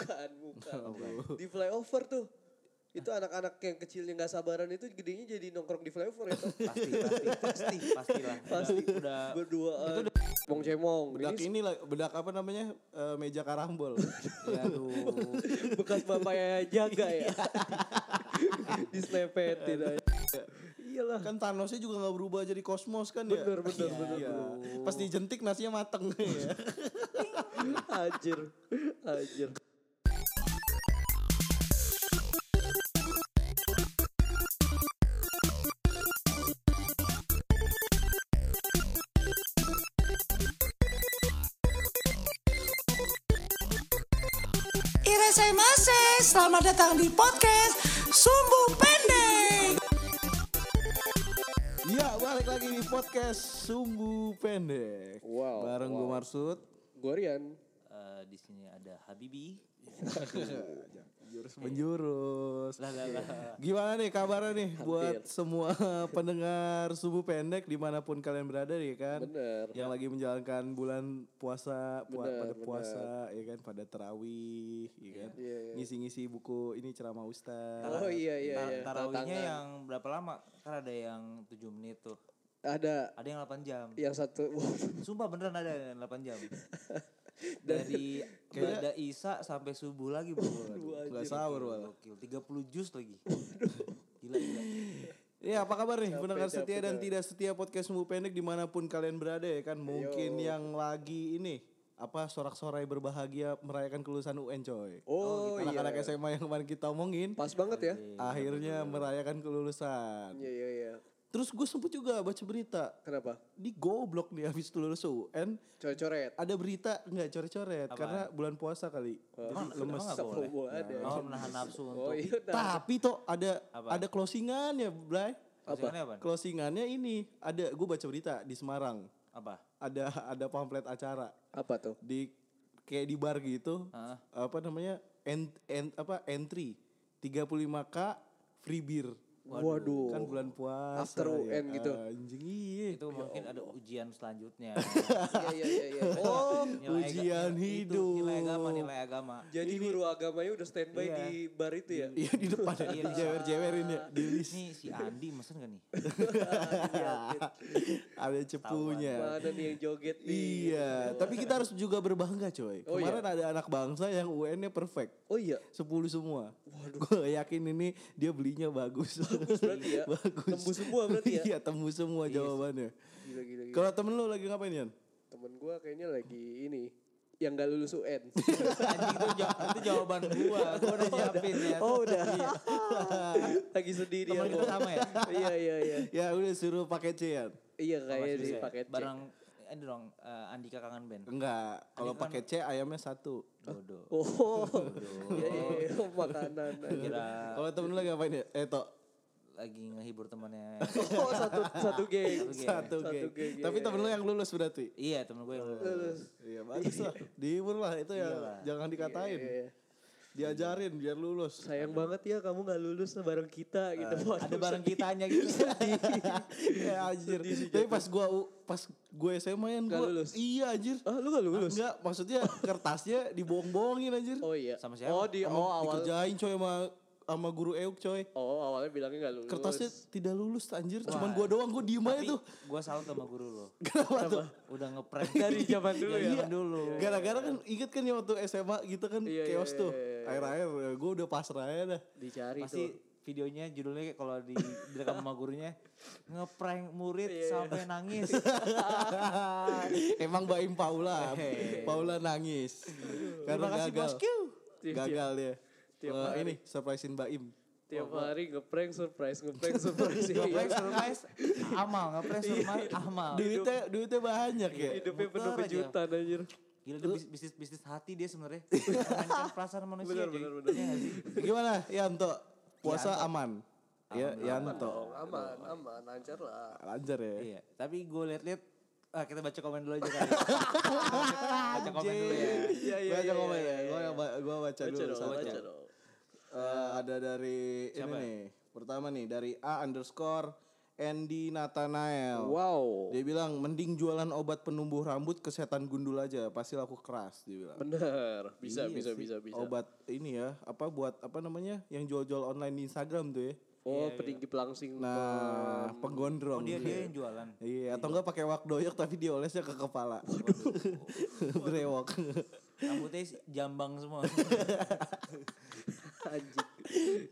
bukan, bukan. Di flyover tuh. Itu anak-anak yang kecilnya nggak sabaran itu gedenya jadi nongkrong di flyover ya. toh? Pasti, pasti, pasti, pastilah. Pasti. Udah, Berduaan. Cemong cemong. Bedak Ini ini lah, bedak apa namanya? Eh, meja karambol. ya aduh. bekas bapaknya jaga ya. Dislepetin aja. Iyalah. kan Thanosnya juga nggak berubah jadi kosmos kan ya? Bener, bener, bener. Iya. Pas dijentik nasinya mateng ya. Anjir. Anjir. Selamat datang di podcast Sumbu Pendek. Iya, balik lagi di podcast Sumbu Pendek. Wow, Bareng gue Marsud. Gorian. Eh, di sini ada Habibi. Jurus menjurus. Lah, lah, lah. Gimana nih kabarnya nih buat semua pendengar Sumbu Pendek di mana pun kalian berada nih kan? Bener. Yang lagi menjalankan bulan puasa, pua- Bener, pada bener. puasa, ya kan? Pada terawih, ya kan? Iya, iya. Ngisi-ngisi buku ini ceramah ustaz. Oh iya iya Ta- iya. Tarawihnya yang berapa lama? Kan ada yang 7 menit tuh. ada Ada yang 8 jam. yang satu Sumpah beneran ada yang 8 jam. Dari Bada Isa sampai subuh lagi bro. Gak sahur malah. Gokil. 30 jus lagi. Gila gila. Iya apa kabar nih pendengar setia dan tidak setia podcast Sumbu Pendek di mana pun kalian berada ya kan mungkin yang lagi ini apa sorak-sorai berbahagia merayakan kelulusan UN coy. Oh, Anak-anak SMA yang kemarin kita omongin pas banget ya. akhirnya merayakan kelulusan. Iya iya iya. Terus gue sempet juga baca berita Kenapa? di goblok nih habis lulus UN Coret-coret. ada berita nggak coret-coret karena bulan puasa kali. Emang, Jadi emang lemes. nggak boleh? Boleh ada. Oh menahan nafsu Oh untuk. iya. Nah. Tapi toh ada Apa? ada closingannya, Blay. Maksudnya apa? Closingannya ini ada gue baca berita di Semarang. Apa? ada ada pamflet acara Apa tuh? di kayak di bar gitu Heeh. apa namanya en, en- apa entry 35k free beer Waduh. kan bulan puasa After UN gitu. anjing iya Itu mungkin ada ujian selanjutnya. Iya iya iya iya. Oh, Nilai aga- Ujian itu hidup. Nilai agama, nilai agama. jadi guru agamanya udah standby Iya. di bar itu ya? iya di depan ya Iya, di jewer jewerin ya di list Nih si Andi mesen gak nih? ada cepunya Mana nih yang joget nih? iya tapi kita harus juga berbangga coy Oh, kemarin ada anak bangsa yang UN-nya perfect Oh iya. 10 semua. Gue yakin ini dia belinya bagus. Bagus berarti ya. bagus. Tembus semua berarti ya. Iya, tembus semua jawabannya. Gila gila gila. Kalau temen lu lagi ngapain, Yan? Temen gua kayaknya lagi ini yang gak lulus UN. Anjing itu, jaw- itu jawaban gua. Gua udah nyiapin ya. oh udah. lagi sedih dia. Teman kita sama ya? iya iya iya. Ya udah suruh pakai C, Yan. Iya kayaknya ya? paket C. Barang ini dong eh, Andika kangen band. Enggak, kalau pakai C ayamnya satu. Dodo. Oh. Iya iya iya. Oh, makanan. Kira Kalau temen lu lagi ngapain ya? Eh, Tok. Lagi ngehibur temannya. Oh satu satu geng. Satu geng. Satu, Satu geng. iya, Tapi temen lu yang lulus berarti. iya temen gue yang lulus. Iya, bagus lah. Dihibur lah itu ya. Iyalah. Jangan dikatain. Iya, iya. Diajarin biar lulus. Sayang banget ya kamu gak lulus bareng kita gitu. Waduh, Ada sedih. kitanya gitu. ya anjir. Tapi pas gua pas gue SMA yang Nggak gua lulus? iya anjir. Ah lu gak lulus? Enggak, maksudnya kertasnya dibohong-bohongin anjir. Oh iya. Sama siapa? Oh di oh awal. dikerjain coy sama sama guru Euk coy. Oh awalnya bilangnya gak lulus. Kertasnya tidak lulus anjir. Cuman gua doang gua diem aja tuh. gue salut sama guru lo. Kenapa tuh? Udah ngeprank Dari zaman dulu ya? zaman dulu. Gara-gara kan inget kan ya waktu SMA gitu kan Iya, iya, chaos tuh. iya, iya. Air-air gue udah pasrah aja dah. Dicari Pasti tuh. videonya judulnya kayak kalau di direkam sama gurunya ngeprank murid Iya, sampai nangis. Emang Mbak Im Paula. Paula nangis. Karena Terima kasih gagal. bosku. Gagal dia. Tiap Wah, hari. ini surprisein Mbak Im. Tiap hari ngeprank surprise, ngeprank surprise. Ngeprank surprise amal, ngeprank surprise amal. Duitnya duitnya banyak ya. Hidupnya penuh kejutan anjir. Gila bis- bisnis bisnis hati dia sebenarnya. Memainkan perasaan manusia. Benar, benar, benar. Iya? Gimana Yanto? Puasa aman. Ya, Yanto. Oh, aman, aman, lancar lah. Lancar ya. Iya, tapi gue liat-liat Ah, kita baca komen dulu aja kali. baca komen dulu ya. Iya, iya, Baca iya. komen iya, ya. iya. Gua gua baca, Baca dulu baca dong. Eh, ada dari Siapa? ini nih. Pertama nih dari A underscore Andy Nathanael. Wow. Dia bilang mending jualan obat penumbuh rambut kesehatan gundul aja, pasti laku keras dia bilang. Bener. Bisa, Iya bisa, sih. bisa, bisa. Obat ini ya, apa buat apa namanya? Yang jual-jual online di Instagram tuh ya. Oh, peninggi pelangsing. Nah, penggondrong. Dia dia yang jualan. Iya, atau enggak pakai wak doyok tapi diolesnya ke kepala. Brewok. Rambutnya jambang semua. Anjing.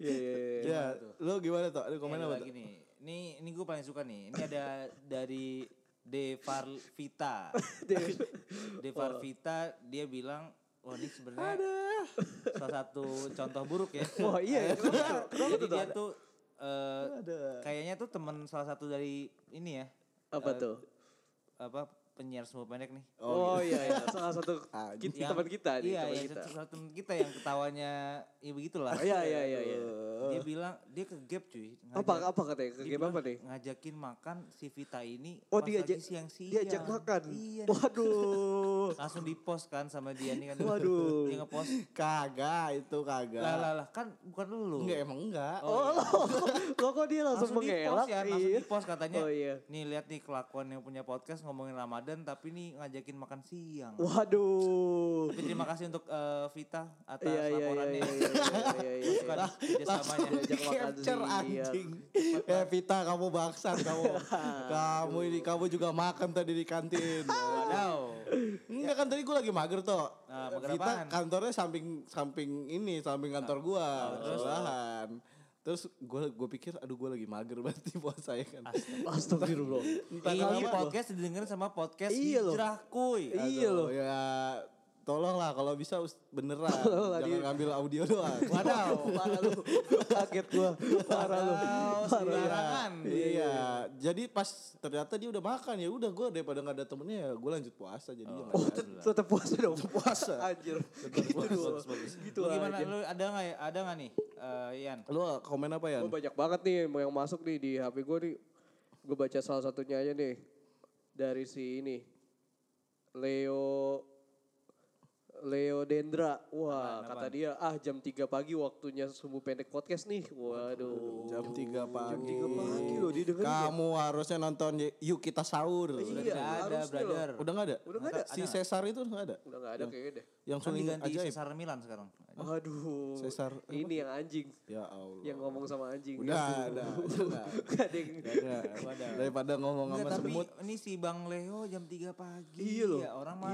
Iya, iya, iya. ya, lu gimana tuh? Ada komen apa lagi tuh? nih. Ini ini gue paling suka nih. Ini ada dari De Farvita. De Farvita dia bilang Wah ini sebenarnya salah satu contoh buruk ya. Wah, iya. Kenapa Jadi dia tuh eh, kayaknya tuh teman salah satu dari ini ya. Apa eh, tuh? Apa penyiar semua pendek nih. Oh, iya, iya. Salah satu Anjing. kita, teman kita nih. Iya, teman iya, kita. satu satu teman kita yang ketawanya ya begitulah. Oh, iya, iya, iya, iya. Dia bilang dia ke gap cuy. Apa, ngajak- apa katanya? Ke dia bilang apa nih? Ngajakin makan si Vita ini Oh, pas diajak- lagi siang-siang. Diajak makan. Iya. Waduh. Langsung di post kan sama dia nih kan. Waduh. Dia nge-post. Kagak, itu kagak. Lah lah lah kan bukan lu. Enggak emang enggak. Oh, lo, lo kok dia langsung, Langsung post mengelak? ya, langsung Iya. di post katanya. Oh iya. Nih lihat nih kelakuan yang punya podcast ngomongin Ramadan tapi nih ngajakin makan siang. Waduh. Tapi terima kasih untuk eh, Vita atas Iya, iya, iya, laporannya. iya, iya, iya, iya, iya. Bukan kerjasamanya. Capture siang. anjing. Eh Vita kamu bangsat kamu. kamu ini kamu juga makan tadi di kantin. Wadaw. Enggak kan tadi gue lagi mager tuh. Nah, mager Vita apaan? kantornya samping samping ini, samping kantor gua, sebelahan. Terus gue gue pikir aduh gue lagi mager berarti puasa ya kan. Astagfirullah. Entah Ini podcast didengerin sama podcast Iya. Hijrah kuy. Iya loh. Ya tolonglah kalau bisa beneran Tolonglah, jangan di- ngambil audio doang. Wadaw, parah lu. Kaget gua. Parah lu. sembarangan. Iya, jadi pas ternyata dia udah makan ya udah gue daripada nggak ada temennya ya gue lanjut puasa jadi Oh, tet- tetap puasa dong. puasa. Anjir. Gitu dulu. Gitu Lu gimana? Lu ada nggak ya? Ada nggak nih, eh, Ian? Lu komen apa ya? Gue banyak banget nih yang masuk nih di HP gue nih. Gue baca salah satunya aja nih. Dari si ini. Leo Leo Dendra. Wah, kata dia, ah jam 3 pagi waktunya sumbu pendek podcast nih. Waduh. Jam 3 pagi. Jam 3 pagi loh dia dengerin ya. Kamu harusnya nonton Yuk Kita Sahur. Iya, Nggak ada, harusnya loh. brother. Udah nggak ada? Udah nggak ada. Si Cesar itu udah nggak ada? Udah gak ada kayaknya deh. Yang Kan suling diganti ajaib. Cesar Milan sekarang. Aduh. Cesar Ini yang anjing. Ya Allah. Yang ngomong sama anjing. Udah, udah, udah. Gak ada yang... Udah. Daripada ngomong Enggak, sama tapi semut, ini si Bang Leo jam 3 pagi. Iya loh. Ya, orang mah.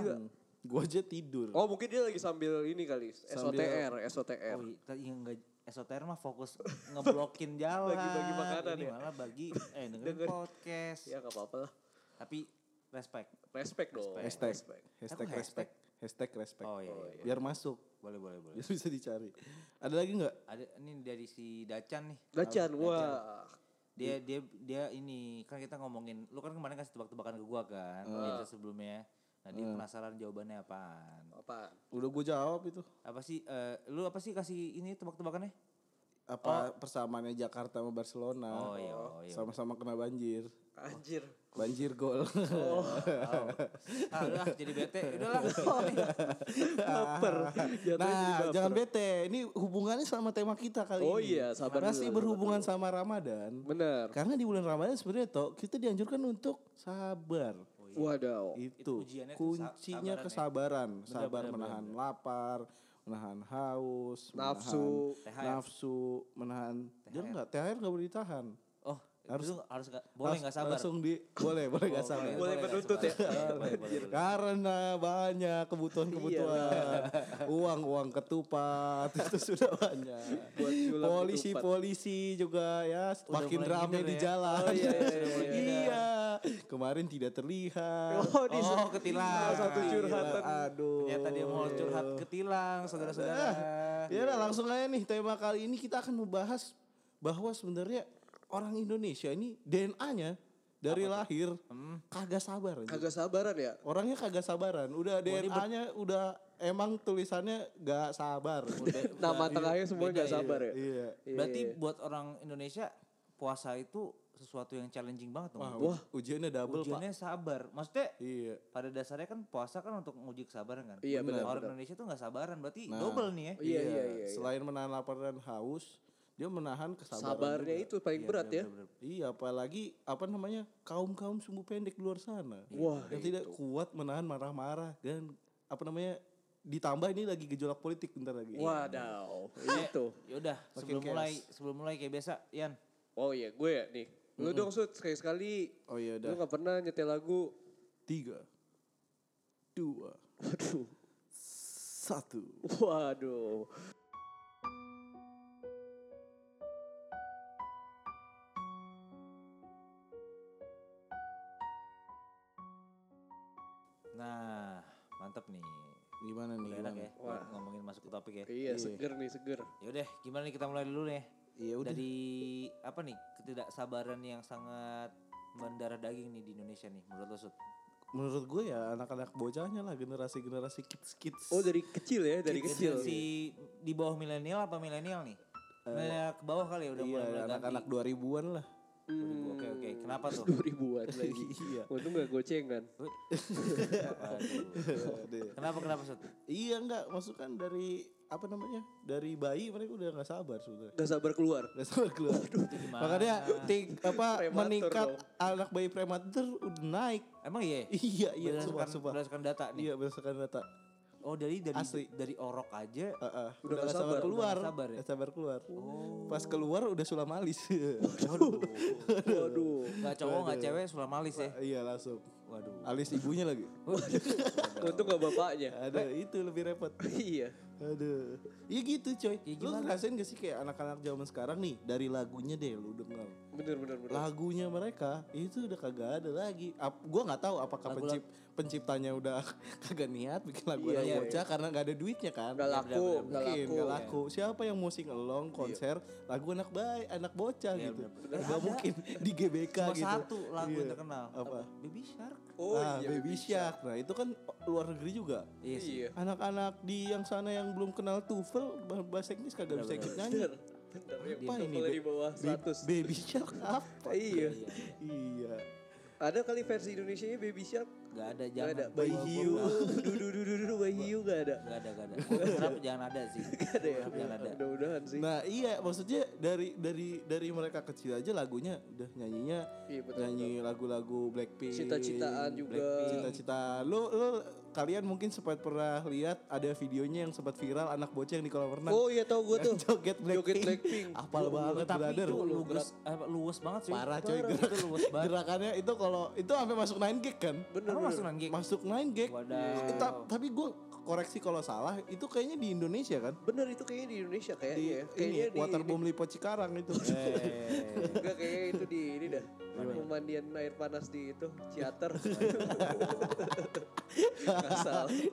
Gue aja tidur. Oh mungkin dia lagi sambil ini kali. SOTR. SOTR. Oh, iya, enggak esoter mah fokus ngeblokin jalan. Bagi-bagi makanan Ini ya. malah bagi eh dengerin podcast. Ya gak apa-apa lah. Tapi respect. Respect dong. Hashtag, Respect. hashtag Aku respect, hashtag respect. Oh iya, iya. Biar masuk, Boleh boleh boleh. biar bisa dicari. Ada lagi nggak? Ada ini dari si Dacan nih. Dacan, wah. Dia dia dia ini kan kita ngomongin lu kan kemarin kasih tebak-tebakan ke gua kan itu sebelumnya. Nah, dia penasaran jawabannya apaan. Apa? Udah gue jawab itu. Apa sih eh, lu apa sih kasih ini tebak-tebakannya? Apa persamaannya Jakarta sama Barcelona? Oh iya, oh iya. Sama-sama kena banjir. Anjir. Banjir gol. Ah, udah jadi bete. Udahlah. Jatuhnya nah, baper. jangan bete. Ini hubungannya sama tema kita kali Oh ini. iya, sabar Masih dulu, berhubungan sama Ramadan. Bener. Karena di bulan Ramadan sebenarnya toh kita dianjurkan untuk sabar. Wadaw. Itu, ujiannya tuh sa- kuncinya sabaran ya. kesabaran, sabar bener, menahan lapar, menahan haus, Nafsu. menahan nafsu, menahan jangan enggak THR enggak boleh ditahan. Oh, Harus- harus harus nggak boleh nggak sabar. Langsung di boleh, boleh enggak sabar. Boleh nggak menuntut ya? sabar. Boleh, boleh, boleh. Karena banyak kebutuhan-kebutuhan. Iya, Uang-uang ketupat itu sudah banyak. Buat nyulam Polisi-polisi juga ya makin rame ngindar di ya. jalan. Oh, iya, iya, iya, iya. Iya. Kemarin tidak terlihat. Oh, di Oh, ketilang. satu curhatan. Aduh. Ternyata dia mau curhat ke tilang, saudara-saudara. Ya udah langsung aja nih tema kali ini kita akan membahas bahwa sebenarnya orang Indonesia ini DNA-nya dari lahir kagak sabar. Kagak sabaran ya? Orangnya kagak sabaran. Udah DNA-nya udah emang tulisannya gak sabar. Nama tengahnya semua gak sabar ya? iya. Berarti buat orang Indonesia puasa itu sesuatu yang challenging banget dong. Wah, ujiannya double, Pak. Ujiannya sabar. Maksudnya Iya. pada dasarnya kan puasa kan untuk menguji kesabaran kan. Iya, benar, Orang benar. Indonesia tuh nggak sabaran berarti double nih ya. Iya, iya, iya. iya. Selain menahan lapar dan haus, dia menahan kesabaran Sabarnya juga. itu paling berat ya. Iya, apalagi apa namanya kaum kaum sumbu pendek di luar sana. Wah, yang tidak kuat menahan marah-marah dan apa namanya ditambah ini lagi gejolak politik bentar lagi. Wadaw. Eh, Itu. Yaudah, sebelum chaos. mulai sebelum mulai kayak biasa, Ian. Oh iya, gue ya nih. Lu dong Sud, sekali-sekali. Oh iya Lu udah. gak pernah nyetel lagu. Tiga, dua, Waduh. satu. Waduh. Nah, mantep nih. Gimana nih? Udah enak gimana? ya buat ngomongin masuk ke topik ya. Iya, seger nih, seger. Yaudah, gimana nih kita mulai dulu nih. Iya udah. Dari apa nih ketidaksabaran yang sangat mendarah daging nih di Indonesia nih menurut lo Sud? Menurut gue ya anak-anak bocahnya lah generasi-generasi kids-kids. Oh dari kecil ya, dari kecil. Si di bawah milenial apa milenial nih? Milenial ke bawah kali ya udah iya, mulai anak-anak 2000-an lah. Oke oke, kenapa tuh? 2000-an lagi. Iya. Untung gak gocengan. Aduh. Kenapa kenapa Sud? iya enggak, masuk kan dari apa namanya? Dari bayi mereka udah nggak sabar sudah. Gak sabar keluar. Gak sabar keluar. Makanya ting, apa Prematur meningkat dong. anak bayi prematur udah naik. Emang iya? Iya iya sumpah berdasarkan, sumpah. berdasarkan data nih. Iya berdasarkan data. Oh dari dari Asli. dari orok aja. Heeh, Udah udah, nggak nggak sabar, sabar, keluar. udah nggak sabar ya? Nggak sabar keluar. Pas keluar udah sulam alis. Waduh. Gak cowok gak cewek sulam alis ya. iya langsung. Waduh. Alis ibunya lagi. Untung gak bapaknya. Ada itu lebih repot. iya. Aduh. Iya gitu coy. Ya lu ngerasain gak sih kayak anak-anak zaman sekarang nih dari lagunya deh lu denger. Bener, bener, bener. Lagunya mereka itu udah kagak ada lagi. Ap, gua nggak tahu apakah Lagu- pencip, penciptanya udah kagak niat bikin lagu Iya, anak iya, bocah karena nggak ada duitnya kan. Gak laku, gak Mungkin laku. nggak laku. Siapa yang mau sing along konser lagu anak bayi, anak bocah Iya, gitu. bener-bener. Gak Ada. mungkin di GBK Cuma gitu. satu lagu Iya. yang terkenal. Apa? Baby Shark. Oh ah, iya. Baby Shark. Nah itu kan luar negeri juga. Iya sih. Iya. Anak-anak di yang sana yang belum kenal bah- bahasa Inggris kagak bisa ikut nyanyi. Bener. Bener. Yang Apa ini, di bawah Ba- 100. Baby Shark apa? Iya. iya. Ada kali versi Indonesia Baby Shark? Gak ada Gak jangan. ada. Gua- Bayi hiu. Dudu dudu dudu bayi hiu gak ada. Gak ada gak ada. Harap jangan ada sih. Gak ada ya. Jangan ada. Mudah-mudahan sih. Nah iya maksudnya dari dari dari mereka kecil aja lagunya udah nyanyinya Iya, betul, nyanyi lagu-lagu Blackpink. Cita-citaan juga. Blackpink, Cita-cita. Lu lu kalian mungkin sempat pernah lihat ada videonya yang sempat viral anak bocah yang di kolam renang. Oh iya tau gue tuh. Joget Blackpink. Joget Blackpink. Apal banget Tapi brother. itu luwes, luwes banget sih. Parah coy Itu gerak, luwes banget. gerakannya itu kalau itu sampai masuk 9 gig kan? Bener bener. masuk nanggi? Masuk 9 gig. Wadaw. Eh, ta- tapi gue koreksi kalau salah itu kayaknya di Indonesia kan? Bener itu kayaknya di Indonesia kayaknya Di ya. ini Kayaknya di Waterbomb Lipo Cikarang itu. Eh, Enggak kayaknya itu di ini dah. Pemandian air panas di itu Ciater.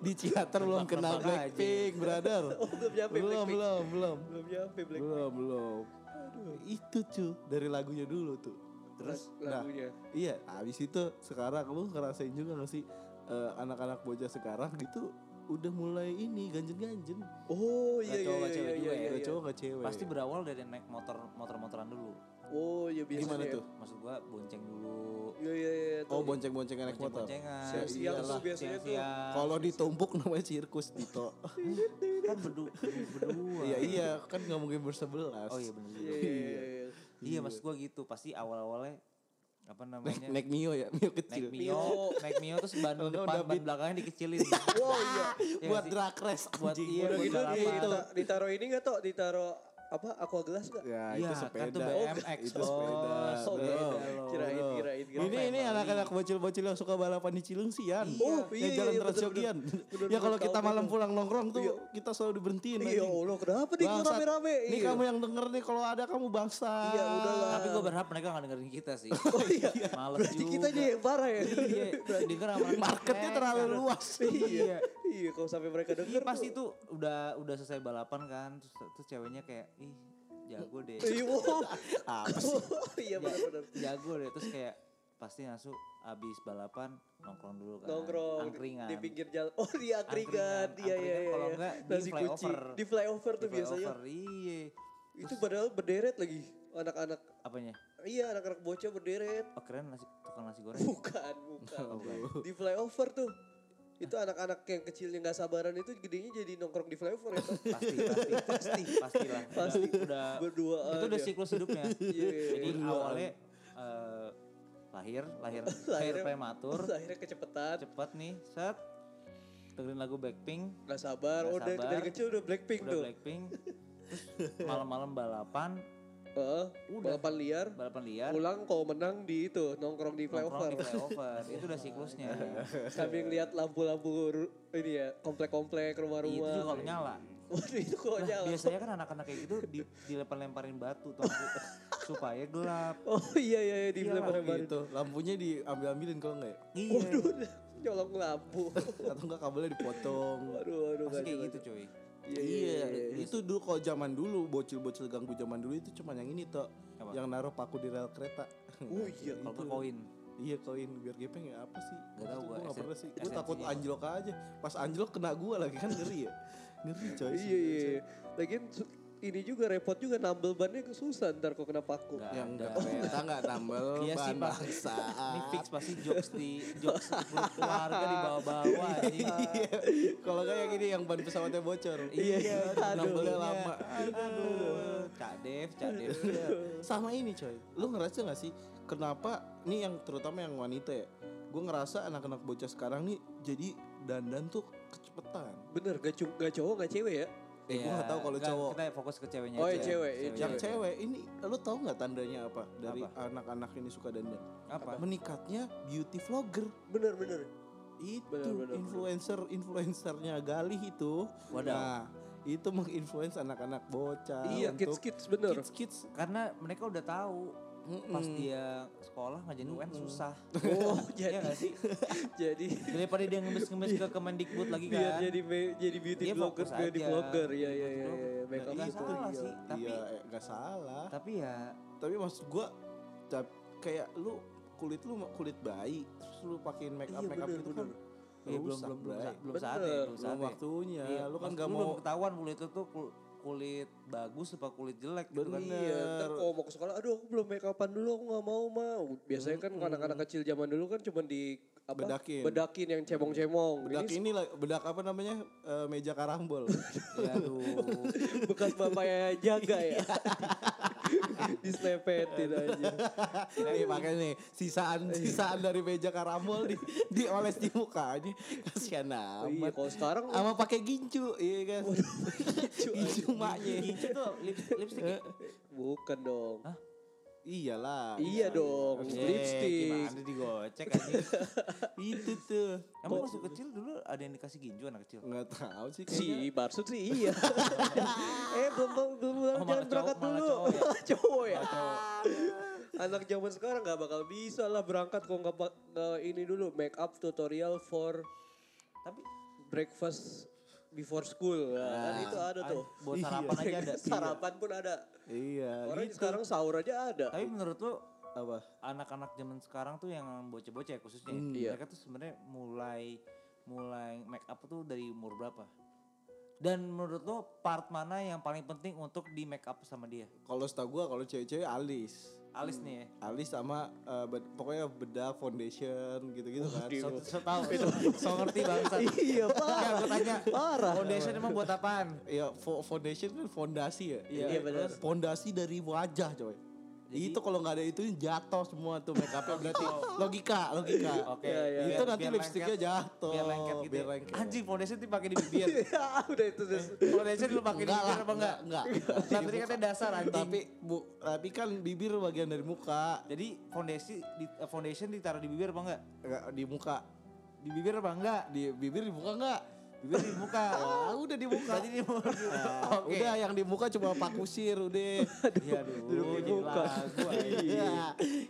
Di Ciater belum kenal. Blackpink, brother. Oh belum nyampe belum, belum, belum. Belum nyampe Blackpink. Belum, belum. Itu cuy dari lagunya dulu tuh. Terus nah, lagunya. iya, habis itu sekarang lu ngerasain juga gak sih eh, anak-anak bocah sekarang gitu udah mulai ini ganjen-ganjen. Oh iya Gak iya cowok, iya gak cewek iya juga iya. ya? Gak iya. cowok gak cewek. Pasti berawal dari naik motor motor-motoran dulu. Oh iya biasanya. Gimana ya. tuh? Maksud gua bonceng dulu. Iya iya iya. Oh tuh. bonceng-bonceng naik motor. Bonceng-boncengan. Siang-siang iyalah. tuh biasanya tuh. Kalau ditumpuk namanya sirkus Dito. kan bedu berdua. Iya iya kan nggak mungkin bersebelas. Oh iya bener juga. Iya iya iya. iya. Iya maksud gua gitu. Pasti awal-awalnya apa Naik, namanya? naik Mio ya, Mio naik kecil. Mio, naik Mio terus ban depan, udah ban belakangnya dikecilin. Oh iya. Iya Buat drag race Buat iya, Udah buat gitu di, balapan. dita- ditaro ini gak tau? Ditaro apa? Aqua gelas gak? Ya Iya, itu kan sepeda. tuh BMX, itu sepeda. Oh, bro. loh. Kirain, kirain, kirain. Ini ini anak-anak bocil-bocil yang suka balapan di Cilengsian. Oh, yang iya, jalan iya. Ya kalau kita malam itu. pulang nongkrong tuh Iya. kita selalu diberhentiin. Iya. Allah kenapa nih rame-rame? Nih Iya. kamu yang denger nih kalau ada kamu bangsa. Iya udahlah. Tapi gue berharap mereka gak dengerin kita sih. Oh iya. Males Berarti juga. kita aja yang parah ya. Iya, denger sama Marketnya terlalu luas. Iya. Iya kalau sampai mereka Iya denger pasti tuh. tuh udah udah selesai balapan kan terus, terus ceweknya kayak ih jago deh Iya. Apa sih? Iya benar-benar. jago deh terus kayak pasti langsung abis balapan nongkrong dulu kan Nongkrong angkringan di pinggir jalan. Oh di angkringan. Iya iya iya. kalau iya. enggak di Nasi flyover. kucing. Di flyover tuh biasanya. iya Itu padahal berderet lagi anak-anak. apanya Iya anak-anak bocah berderet. oh keren nasi tukang nasi goreng Bukan, bukan. Oh, bukan. Di flyover tuh. Itu anak-anak yang kecilnya nggak sabaran itu gedenya jadi nongkrong di flavor itu. pasti pasti pasti pastilah Pasti. udah, udah Berduaan itu udah ya. siklus hidupnya Iya, iya, jadi iya. awalnya eh, lahir lahir lahir prematur Akhirnya kecepetan, cepet nih set dengerin lagu Blackpink nggak sabar. Nggak Oh, dari, sabar. dari kecil udah Blackpink udah tuh. Blackpink malam-malam balapan Heeh, Udah. balapan liar. balapan liar Pulang kalau menang di itu nongkrong di nongkrong flyover di flyover itu udah siklusnya sambil ngeliat lampu-lampu ini ya komplek-komplek itu juga rumah-rumah. kalau nyala Waduh itu kalau Lah, nyala. biasanya kan anak-anak kayak gitu di, dilempar-lemparin batu nggak? supaya gelap Oh iya iya iya di Iyalah, film gitu. Lampunya diambil-ambilin kalau enggak ya? iya Waduh nyolong lampu. Atau enggak kabelnya dipotong. Waduh waduh kacau, kayak gitu kacau. Coy Iya Iya, itu dulu kalau zaman dulu bocil-bocil ganggu zaman dulu itu cuma yang ini Apa? yang naruh paku di rel kereta. Oh iya. kalau koin Iya koin biar gepeng ya apa sih? Gak gua nggak esen- pernah sih. Gue takut apa? anjlok aja. Pas anjlok kena gua lagi kan ngeri ya. Ngeri coy. Iya iya. iya. Lagian ini juga repot juga nambel bannya susah ntar kok kena paku. Nggak Yang ada. enggak kereta enggak nambel Iya sih, ban Pak. bangsat. ini fix pasti jokes di jokes keluarga di bawah-bawah. Iya. Kalau kayak gini yang ban pesawatnya bocor. Iya, nambelnya aduh. lama. Aduh, Cak Dev, Cak Dev. Sama ini coy. Lu ngerasa gak sih kenapa nih yang terutama yang wanita ya. Gue ngerasa anak-anak bocah sekarang nih jadi dandan tuh kecepetan. Bener gak, cu- gak cowok gak cewek ya? Eh gue gak tahu kalau Iya, cowok. Kita fokus ke ceweknya Oh, aja. iya, cewek, iya, Yang cewek ini lu tahu nggak tandanya apa dari anak-anak ini suka dandan? Apa? Menikatnya beauty vlogger. Bener bener. Itu Benar, benar, influencer influencernya Galih itu. Wadaw. Nah, itu menginfluence anak-anak bocah. iya kids untuk kids bener. kids kids. Karena mereka udah tahu pas Mm-mm. dia sekolah ngajarin UN susah. Oh Iya jadi gak sih? jadi Daripada dia ngemis-ngemis ke Kemendikbud lagi kan. biar jadi jadi beauty Dia vlogger fokus beauty aja. vlogger ya ya Beauty ya ya, ya. make up gitu. salah iya. sih. Tapi iya, eh, nggak salah. tapi ya Tapi maksud gua tap- kayak lu kulit lu kulit bayi terus lu pakein make up Iya, make up gitu kan. eh, belum belum belum belum saatnya, belum belum saatnya. waktunya. Iya, lu kan gak lu mau belum ketahuan kulit itu tuh kulit bagus apa kulit jelek gitu kan. Bener. Iya, ntar kalau mau ke sekolah, aduh aku belum make upan dulu, aku gak mau mau. Biasanya kan anak-anak kecil zaman dulu kan cuma di apa? Bedakin. Bedakin yang cemong-cemong. bedak Ini ini bedak apa namanya Eh, meja karambol Ya aduh. bekas bapaknya jaga ya. Dislepetin aja. nih pakai nih sisaan sisaan dari meja karambol di dioles di muka ini kasihan Oh, iya, amat kalau sekarang sama pakai gincu iya kan gincu maknya Gincu tuh lipstick, lipstick ya? bukan dong. Hah? Iyalah Iya dong, Eh, lipstick. Gimana digocek anjing. itu tuh Emang waktu kecil dulu ada yang dikasih ginju anak kecil? nggak tahu sih kayaknya Si Barsut sih iya. eh belum belum belum Oh, jangan berangkat cowok- dulu. cowok Cowok ya. Anak zaman sekarang nggak bakal bisa lah berangkat kok nggak ini dulu make up tutorial for Tapi breakfast before school. Nah, kan itu ada tuh. buat sarapan aja ada. Sarapan pun ada. iya Orang gitu sekarang sahur aja ada. Tapi menurut lo apa anak-anak zaman sekarang tuh yang bocah-bocah ya khususnya Hmm, iya. mereka tuh sebenarnya mulai mulai make up tuh dari umur berapa? Dan menurut lo part mana yang paling penting untuk di make up sama dia? kalau setahu gua kalau cewek-cewek alis Alis nih ya. alis sama eh, bed- pokoknya bedak foundation gitu-gitu kan So, so tau, so ngerti bangsa. Iya, parah. Ya, gue tanya. Parah. Foundation emang buat apaan? Iya, fo- foundation kan fondasi ya. Iya, benar. Fondasi dari wajah, coy. Itu kalau nggak ada itu jatuh semua tuh make upnya berarti logika, logika. Oke. Iya, iya. Itu Biar- nanti biar lipstiknya jatuh. Biar lengket gitu. Biar ya. lengket. Anjing foundation tuh pakai di bibir. Ya, udah itu tuh. foundation lu pakai di bibir lah, apa enggak? enggak, Nah, tadi katanya dasar anjing. Tapi bu, tapi kan bibir bagian dari muka, Jadi foundation di eh, foundation ditaruh di bibir apa enggak? Enggak, di muka. Di bibir apa enggak? Di bibir di muka enggak? Bibir di muka. Ah, udah di muka. Berarti di muka. Nah, Oke. Udah yang di muka cuma pak kusir udah. Iya duduk di muka. Iya,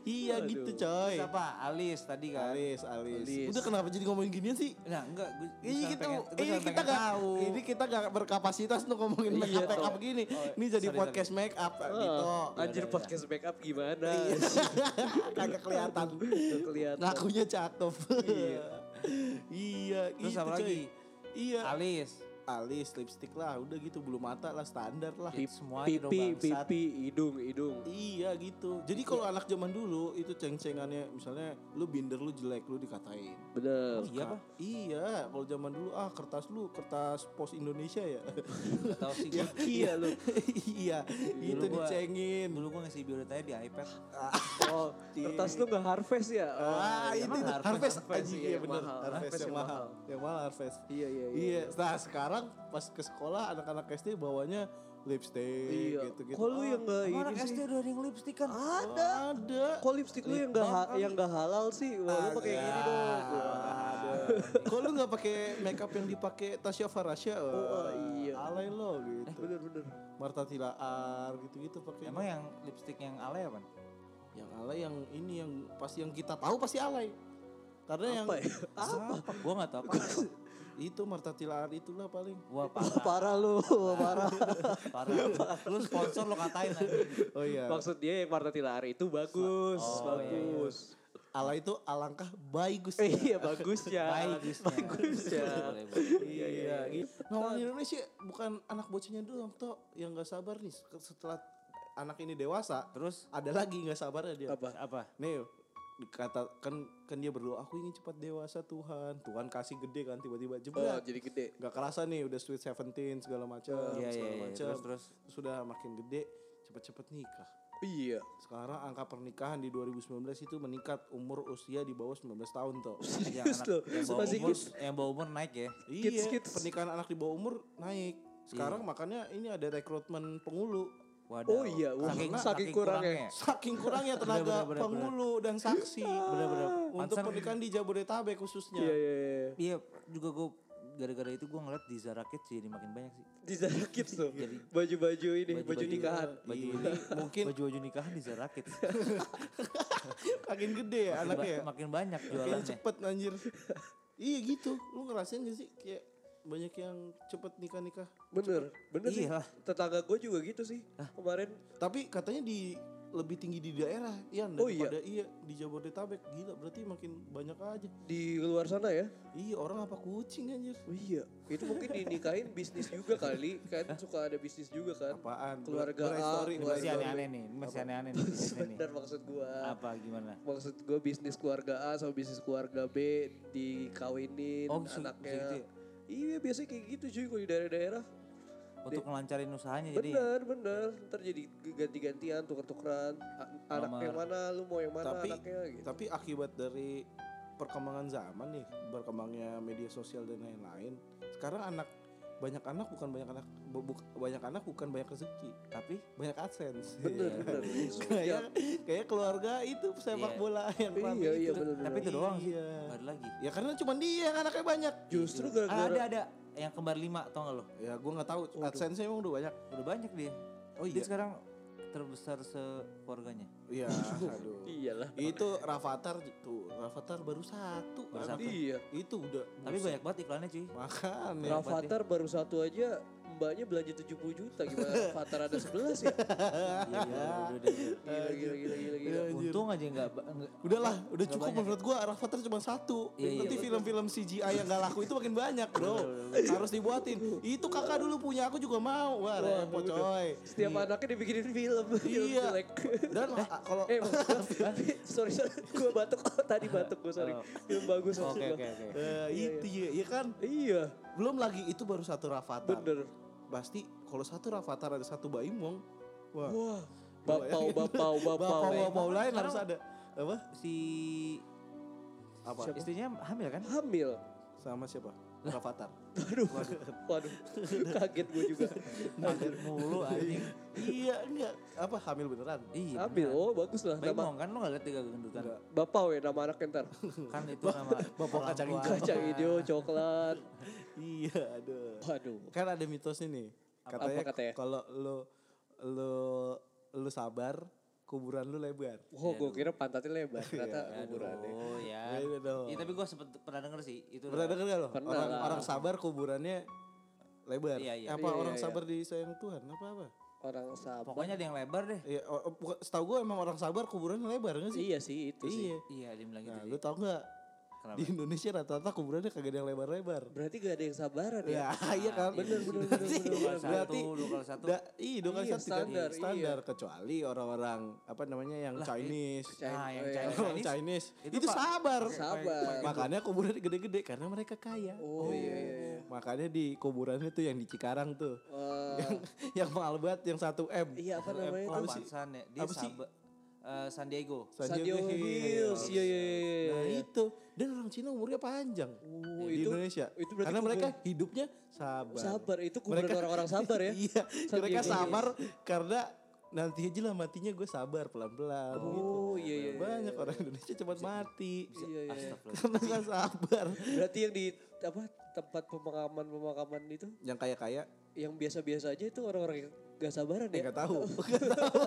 iya gitu coy. Terus apa? Alis tadi kan. Alis, alis, Alis. Udah kenapa jadi ngomongin ginian sih? Nah, enggak, gue Ini kita, ini kita gak gak, ini kita gak berkapasitas untuk ngomongin make up, make up gini. ini jadi podcast make up gitu. Oh, anjir podcast make up gimana? Kagak kelihatan. Kelihatan. Ngakunya cakep. iya, iya Terus gitu apa coy. lagi? Iya. Alis. Alis, lipstick lah, udah gitu bulu mata lah standar lah. Pip- semua pipi, itu pipi, hidung, hidung. Iya gitu. Jadi kalau anak zaman dulu itu ceng-cengannya misalnya lu binder lu jelek lu dikatain. Bener. Iya apa? Iya, kalau zaman dulu ah kertas lu kertas pos Indonesia ya. Gak tau sih ya iya lu. iya, itu gua- dicengin. Dulu gue ngasih biodatanya di iPad. Oh, kertas lu gak harvest ya? Ah, itu emang harvest, Harvest, harvest, Harvest, anjing, iya, iya yang bener. mahal. Harvest, Harvest yang mahal. Yang mahal harvest. Iya, iya, iya. Iya, nah sekarang pas ke sekolah anak-anak SD bawanya lipstick Iya. gitu-gitu. Kok lu yang gak Emang ini anak sih? SD udah ada yang lipstick kan? ada? Ada. Kok lipstick lu yang gak, ha- yang gak halal sih? Wah, lu pakai yang gini dong. Ada. Kok lu nggak pakai makeup yang dipakai Tasya Farasya? Oh, iya. Alay lo gitu. Bener, bener. Marta Tilaar gitu-gitu pakai. Emang yang lipstick yang alay apa? yang alay yang ini yang pasti yang kita tahu pasti alay. Karena yang Apa ya? Apa? Gue gak tau apa. itu Marta Tilaar itulah paling. Wah Wah, parah. parah lu, parah. Parah. Lu sponsor lo katain aja. Oh iya. Maksud dia yang Marta Tilaar itu bagus, Oh, iya, bagus. Alay itu alangkah bagus. Eh, iya, bagusnya. Bagusnya. Bagusnya. Boleh, boleh. Iya, iya, gitu. Nah, orang Indonesia bukan anak bocahnya doang toh yang nggak sabar nih setelah anak ini dewasa. Terus Ada lagi nggak sabarnya dia. Apa? apa? Nih kata kan kan dia berdoa aku ingin cepat dewasa Tuhan Tuhan kasih gede kan tiba-tiba Oh, jebret jadi gede. nggak kerasa nih udah sweet seventeen segala macam Iya, segala iya, iya. macam Terus, terus. sudah makin gede cepet-cepet nikah Iya. sekarang angka pernikahan di 2019 itu meningkat umur usia di bawah 19 tahun tuh Yang Serius loh. yang bawa Masih umur, kids. yang bawa umur naik ya. iya Kids, kids. pernikahan anak di bawah umur naik sekarang makanya ini ada rekrutmen penghulu Waduh. Oh iya, wah, saking kurangnya. saking kurangnya tenaga Bener, bener, bener, penghulu dan saksi Bener-bener. untuk pernikahan di Jabodetabek khususnya Iya, iya, iya. Iya, juga gue gara-gara itu gue ngeliat di Zara Kids jadi makin banyak sih. Di Zara Kids tuh. Baju-baju ini, baju, Baju-baju- nikahan. Baju Ini ini mungkin baju-baju nikahan di Zara Kids. makin gede ya anaknya ya. makin banyak makin jualannya. cepet anjir iya gitu lu ngerasain gak sih kayak banyak yang cepet nikah-nikah Bener, bener sih. Iya. Tetangga gue juga gitu sih. Kemarin tapi katanya di lebih tinggi di daerah ya Oh, iya? daripada iya di Jabodetabek gila berarti makin banyak aja di luar sana ya. iya orang apa kucing anjir Oh iya, itu mungkin dinikahin bisnis juga kali, kan suka ada bisnis juga kan. apaan Keluarga A, story, keluarga masih B. aneh-aneh nih, masih aneh-aneh nih. Bener maksud gua. Apa gimana? Maksud gue bisnis keluarga A sama bisnis keluarga B dikawinin Oh, anaknya. gitu ya? Iya biasanya kayak gitu cuy kalau di daerah-daerah. Untuk ngelancarin usahanya jadi Bener bener. Ntar jadi ganti-gantian tuker-tukeran. Anak Nomor. yang mana lu mau yang mana tapi anaknya gitu. tapi akibat dari perkembangan zaman nih berkembangnya media sosial dan lain-lain sekarang anak banyak anak bukan banyak anak bu- bu- banyak anak bukan banyak rezeki tapi banyak adsense Bener Iya. bener. kayak kayak keluarga itu sepak Iya. bola yang Iya iya itu. bener bener. tapi itu doang sih. Iya. Gak ada lagi. ya karena cuma dia yang anaknya banyak Justru Ah, gara-gara ada ada yang kembar lima tau gak lo? ya gue nggak tahu adsense emang udah banyak Udah banyak dia. oh Dia iya sekarang terbesar sekeluarganya. Iya aduh iyalah. itu Rafathar tuh Rafathar baru satu Baru satu. Iya. itu udah Tapi banyak banget iklannya cuy. makan ya Rafathar baru satu aja mbaknya belanja 70 juta gimana Rafathar ada 11 ya? Iya, iya. Gila gila gila gila gila. Untung aja enggak enggak Udahlah, udah cukup banyak. menurut gua Rafathar cuma satu. Iya, iya, Nanti betul. film-film CGI yang gak laku itu makin banyak, Bro. Harus dibuatin. Itu kakak dulu punya, aku juga mau. Wah, repot coy. Setiap anaknya dibikinin film. film Iya. Dan ah, kalau Eh, sorry sorry, gue batuk. Oh, tadi batuk gue sorry. Oh. Film bagus Oke gua. oke oke. eh, itu ya, ya kan? Iya, Belum lagi itu baru satu Rafathar. bener. Pasti kalau satu Rafathar ada satu Baimong. Wah. Wah, bapau bapau bapau. Bapak-bapak lain harus ada. Apa? Si Apa? Siapa? istrinya hamil kan? Hamil. Sama siapa? Rafathar. Aduh, waduh, kaget gue juga. Hamil mulu anjing. iya, enggak. Apa hamil beneran? Iya. Hamil, beneran. oh bagus lah. Baik Nama kan lu gak liat tiga gendutan? bapau ya nama anaknya ntar. Kan itu nama Bapak kacang hijau. Kacang hijau, coklat. Iya, aduh. Waduh. Kan ada mitosnya nih. Katanya, Apa katanya? kalau lu lu lu sabar, kuburan lu lebar. Oh, gue kira pantatnya lebar. Ternyata kuburannya. Oh ya. Beda dong. Iya tapi gue sempet pernah denger sih itu. Pernah denger gak lo? Pernah Orang, lah. orang sabar kuburannya lebar. Iya, iya. Apa Iya, orang iya, sabar disayang Tuhan? Apa apa? Orang sabar. Pokoknya ada yang lebar deh. Iya, setahu gue emang orang sabar kuburannya lebar gak sih? Iya sih itu sih. Iya. Iya dia bilang gitu. Nah, lu tau gak? Kenapa? Di Indonesia rata-rata kuburannya kagak ada yang lebar-lebar. Berarti gak ada yang sabaran ya? Ya, iya kan. bener, bener, bener, Berarti- bener, bener. Berarti Dua kali satu, satu. da- iya, dua kali Iya, satu standar, standar kecuali orang-orang apa namanya yang Chinese. Nah, yang Iya. Chinese, Orang Chinese itu itu, sabar. Sabar. Makanya kuburannya gede-gede karena mereka kaya. Oh, iya, iya, iya. Makanya di kuburannya tuh yang di Cikarang tuh. Wah, yang yang mahal banget yang 1 M. iya apa namanya Apa tuh? sih? Ya? Dia Apa sih? Saba, eh, San Diego. San San Diego Hills. Iya, iya, iya. Nah iya. itu dan orang Cina umurnya panjang Oh, di itu- Indonesia. itu berarti Karena kuburan- mereka hidupnya sabar. Sabar, itu kuburan Mereka- orang-orang sabar ya? iya, San mereka Diego sabar karena nanti aja lah matinya gue sabar pelan-pelan gitu. Oh, iya, iya, Banyak orang Indonesia cepat mati Iya, iya, iya. Karena gak sabar. Berarti yang di apa tempat pemakaman-pemakaman itu Yang kaya-kaya yang biasa-biasa aja itu orang-orang yang gak sabaran ya ya? gak tahu. Gak tahu.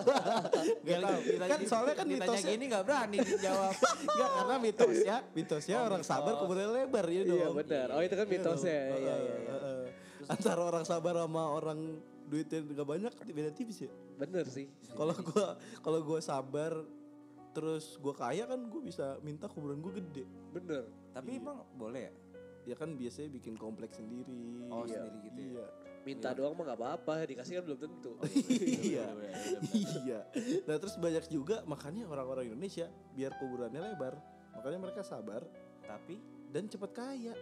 Gak tahu. Kan soalnya kan ditanya mitosnya gini gak berani dijawab. Enggak karena mitosnya, mitosnya orang sabar kuburannya lebar ya dong. Iya benar. Oh itu kan mitosnya. dong. Iya, iya, Heeh, iya. Antara orang sabar sama orang duitnya gak banyak beda tipis ya. Bener sih. Kalau gua kalau gua sabar terus gua kaya kan gua bisa minta kuburan gua gede. Bener. Tapi emang boleh ya? Ya kan biasanya bikin kompleks sendiri. Oh, Iya. sendiri gitu ya? Iya. Minta doang mah gak apa-apa. Dikasih kan belum tentu. iya. Iya. Nah, terus banyak juga makanya orang-orang Indonesia biar kuburannya lebar, makanya mereka sabar Tapi, dan cepat kaya.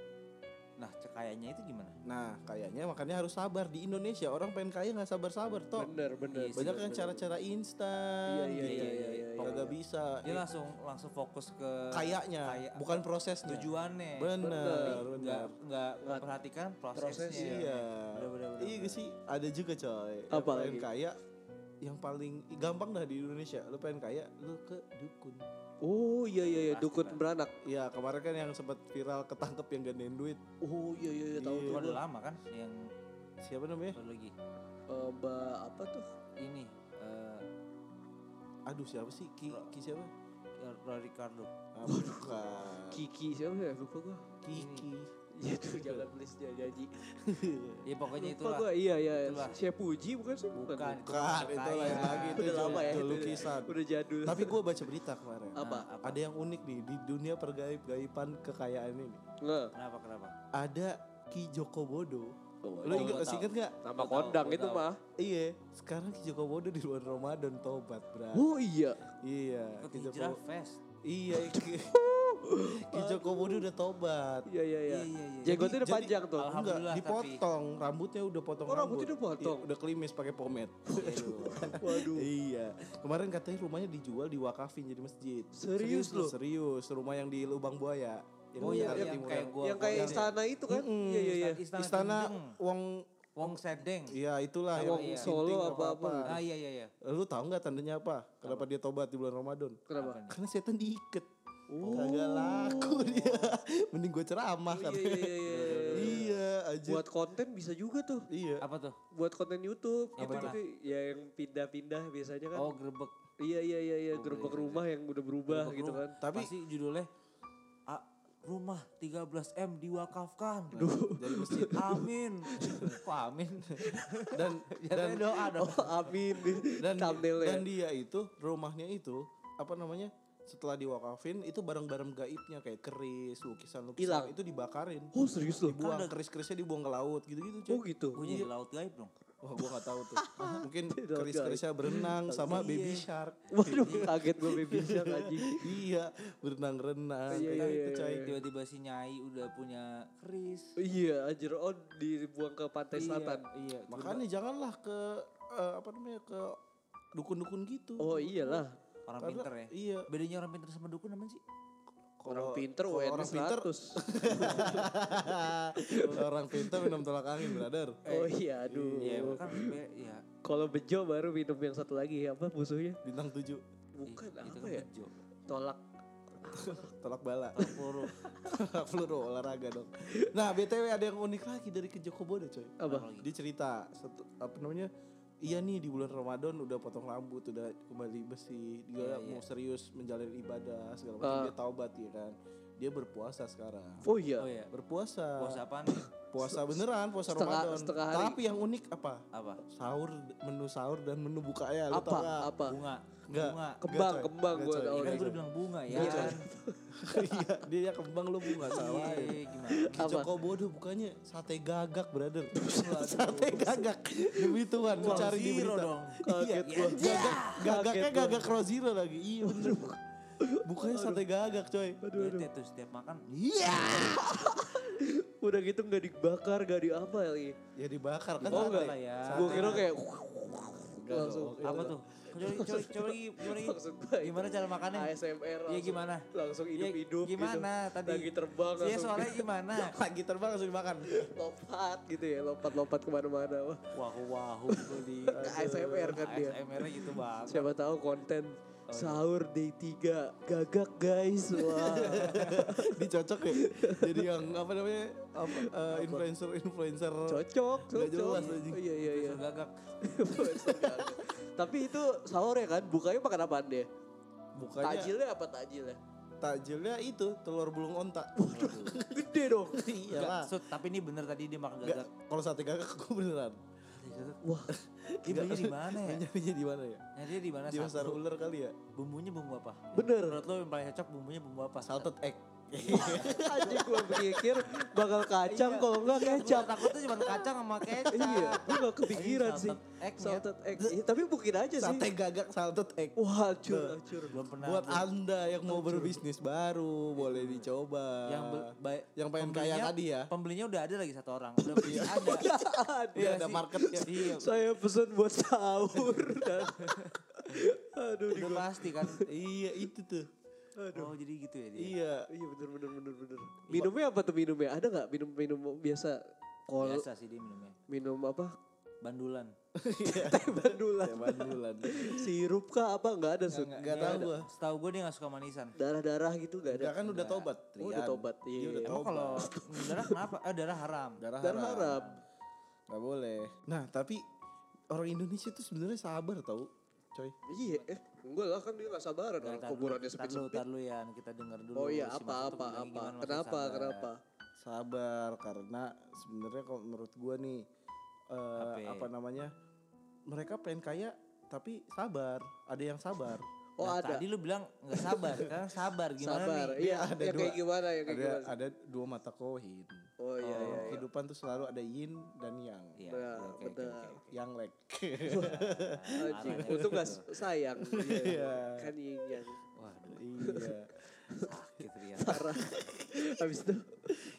Nah kayaknya itu gimana? Nah, kayaknya makanya harus sabar di Indonesia. Orang pengen kaya nggak sabar-sabar toh. Bener bener. Iya sih, Banyak bener, kan bener. cara-cara instan Iya, iya, gitu. iya, iya, iya, iya. Kagak bisa. Dia langsung langsung fokus ke Kayaknya, kaya- bukan prosesnya. tujuannya. Bener, Bener. bener. Nggak nggak memperhatikan prosesnya. prosesnya. Iya. Bener, bener, bener, Iya bener. sih, ada juga coy. Yang Apa pengen lagi? kaya yang paling gampang dah di Indonesia. Lu pengen kaya, lu ke dukun. Oh iya iya iya. Dukun lah. beranak. Iya, kemarin kan yang sempat viral ketangkep yang gandain duit. Oh iya iya iya. Tahu Iya. tuh. Udah lama kan yang Siapa namanya? baru lagi. Eh, Mbak apa tuh? Ini eh Aduh, siapa sih? Ki, Ki siapa? Ricardo. Ah, bukan. Kiki siapa ya? Lupa gua. Kiki. Iya tuh jangan please dia janji. Ya pokoknya Lupa itulah. gua. Iya iya. Itulah. Chef Puji bukan sih? Bukan, itu Bukan, itu lain lagi. Itu Udah lama ya. itu itu lukisan. Udah jadul. Tapi gue baca berita kemarin. apa? Nah, apa? Ada yang unik nih di dunia pergaib-gaiban kekayaan ini. Nggak. Kenapa kenapa? Ada Ki Joko Bodo. Oh, Lo inget gua masih inget gak? Nama kondang itu tahu. mah. Iya. Sekarang Ki Joko Bodo di bulan Ramadan tobat, bro. Oh iya. Iya. Ikut Ki Joko. hijrah fest. Iya. Ki, Joko Bodo udah tobat. Iya iya iya. Iya, iya, iya. Jenggotnya udah Jadi- panjang tuh. Alhamdulillah. Enggak, tapi- dipotong. Rambutnya udah potong Oh, rambutnya udah potong? Iya, udah klimis pakai pomade. Waduh. iya. Kemarin katanya rumahnya dijual diwakafin jadi masjid. Serius lu? Serius, rumah yang di Lubang Buaya. Oh iya, yang Timur kayak gua yang kayak istana itu kan? Iya iya iya. Istana, Istana. Wong Wong Sedeng. Iya itulah Wong yang Solo Sinting apa-apa. Ah iya iya iya. Lu tahu nggak tandanya apa? Kenapa dia tobat di bulan Ramadan? Kenapa? Karena setan diikat. Oh. Kagak laku dia. Mending gue ceramah Oh, kan. iya iya iya. iya aja. Buat konten bisa juga tuh. iya. Apa tuh? Buat konten YouTube gitu mana? gitu. Ya yang pindah-pindah biasanya kan. Oh grebek. Iya iya iya iya gerbek rumah yang udah berubah Grebek gitu rumah. kan. Tapi Pasti judulnya ah, rumah 13 M diwakafkan. dari masjid Amin. Kok amin? dan dan Dan doa dong. Oh amin. dan dan dia itu rumahnya itu apa namanya? Setelah diwakafin itu barang-barang gaibnya kayak keris, lukisan-lukisan itu dibakarin. Oh serius loh? Dibuang keris-kerisnya dibuang ke laut gitu-gitu. Oh cuy. gitu. Gue jadi laut gaib dong. Wah gua gak tahu tuh. Mungkin keris-kerisnya berenang sama baby shark. Waduh kaget gue baby shark anjing. iya, berenang-renang. Iya, iya, gitu iya, coy. iya. Tiba-tiba si Nyai udah punya keris. Iya anjir oh dibuang ke pantai selatan. Iya. Makanya janganlah ke eh, apa namanya ke dukun-dukun gitu. Oh iyalah. Orang Karena- pinter ya. Iya. Bedanya orang pinter sama dukun apa sih? Orang pinter UN orang pinter 100. orang pinter minum tolak angin, brother. Oh iya aduh. Iya kan ya. Kalau bejo baru minum yang satu lagi apa musuhnya? Bintang 7 Bukan itu apa kan ya? bejo. Tolak. tolak bala. Peluru. Peluru olahraga dong. Nah, BTW ada yang unik lagi dari ke Joko Bodo, coy. Apa? Dia cerita satu, apa namanya? Iya nih di bulan Ramadan udah potong rambut, udah kembali bersih, dia Iya, mau serius menjalani ibadah segala macam dia taubat ya kan. Dia berpuasa sekarang. Oh iya. Oh iya. Berpuasa. Puasa apaan nih? Puasa beneran, puasa Setengah- Ramadan. setengah hari. Tapi yang unik apa? Apa? Sahur, menu sahur dan menu bukanya. Lu Apa? tau nggak? Apa? Bunga. Enggak. Bunga. Kembang, coy. kembang coy. tahu. Iya kan gue udah bilang bunga ya Iya, kan. Iya, dia kembang lu bunga salah. Iya, gimana? Apa? Joko bodoh bukannya sate gagak brother. sate gagak. Demi Tuhan, Crow cari di berita. dong. Iya, Kaget gua. gagak, gagaknya gagak Crow Zero lagi. Iya bener. Bukannya sate gagak coy. Bete tuh setiap makan. Iya. Udah gitu nggak dibakar, nggak di apa lagi. Ya dibakar kan Oh sate. enggak. ya. Gue kira kayak Enggak langsung. dong. Apa tuh? Coba coba coba lagi gimana itu Gimana cara makannya? ASMR Iya gimana? Langsung Iya, hidup-hidup gimana gitu. tadi? Lagi terbang Iya langsung soalnya gimana? Lagi terbang langsung dimakan. lompat gitu ya, lompat-lompat ke mana-mana. Wah, Wahu wahu tuh di ASMR kan dia. ASMR-nya gitu banget. Siapa tahu konten Oh, iya. sahur day 3 gagak guys. Wah. Dicocok ya. Jadi yang apa namanya? Apa, eh, influencer influencer. cocok, Nggak cocok. jelas anjing. Oh, iya iya iya. Gagak. Tapi itu sahur ya kan, bukanya makan apaan dia? Bukannya Takjilnya apa takjilnya? takjilnya itu telur bulung onta. Gede dong. Iyalah. Enggak, Sud, tapi ini bener tadi dia makan gagak. kalau sate gagak gue beneran. Wah, Dia belinya di mana ya? Nyarinya di mana ya? Nyarinya di mana? Di pasar ular kali ya? Bumbunya bumbu apa? bener. Menurut lo yang paling cocok bumbunya bumbu apa? Salted egg. Anjing gue pikir bakal kacang kalau enggak Iya, kecap. takutnya cuma kacang sama kecap. Iya, gue gak kepikiran sih. salted egg, ya. Iya, tapi mungkin aja sih. Sate gagak salted egg. Wah, hancur, hancur. Belum pernah. Buat anda yang mau berbisnis baru boleh dicoba. yang baik yang pengen kaya tadi ya. Pembelinya udah ada lagi satu orang. Udah ada. Iya ada marketnya. Iya. Saya pesen buat sahur aduh Udah pasti kan. iya itu tuh. Oh jadi gitu ya dia. Iya. Iya bener bener bener bener. Minumnya apa tuh minumnya? Ada nggak minum minum biasa? Kol Biasa sih dia minumnya. minum apa? Bandulan. Teh bandulan. Ya bandulan. Sirup kah apa nggak ada Sun? Gak tahu gua. Setahu gue dia gak suka manisan. Darah-darah gitu nggak ada. Dia kan udah tobat. Oh, udah tobat. Iya, udah iya. Emang tobat. kalau darah kenapa? Eh darah haram. darah Darah haram. haram. Gak boleh. Nah tapi orang Indonesia tuh sebenarnya sabar tau, coy. Iya, eh enggak lah kan dia nggak sabaran Ya, orang kuburannya tar sempit dulu, sempit. tar dulu ya, kita denger dulu. Oh iya si apa apa apa? Kenapa sabar. kenapa? Sabar karena sebenarnya kalau menurut gua nih eh, Apa? apa namanya? Mereka pengen kaya tapi sabar. Ada yang sabar. Oh Nah, ada. Tadi lu bilang nggak sabar, sekarang sabar gimana Sabar. nih? Iya, Ada yang dua. kayak gimana ya kayak Ada gimana? ada dua mata koin. Oh iya iya. iya. Kehidupan tuh selalu ada yin dan yang. Iya, iya, oke, oke, benar. oke, oke. Yang lek. Marahnya untung gak sayang. Iya. Iya. Kan yin yang Waduh, iya. sakit Rian. parah. Habis itu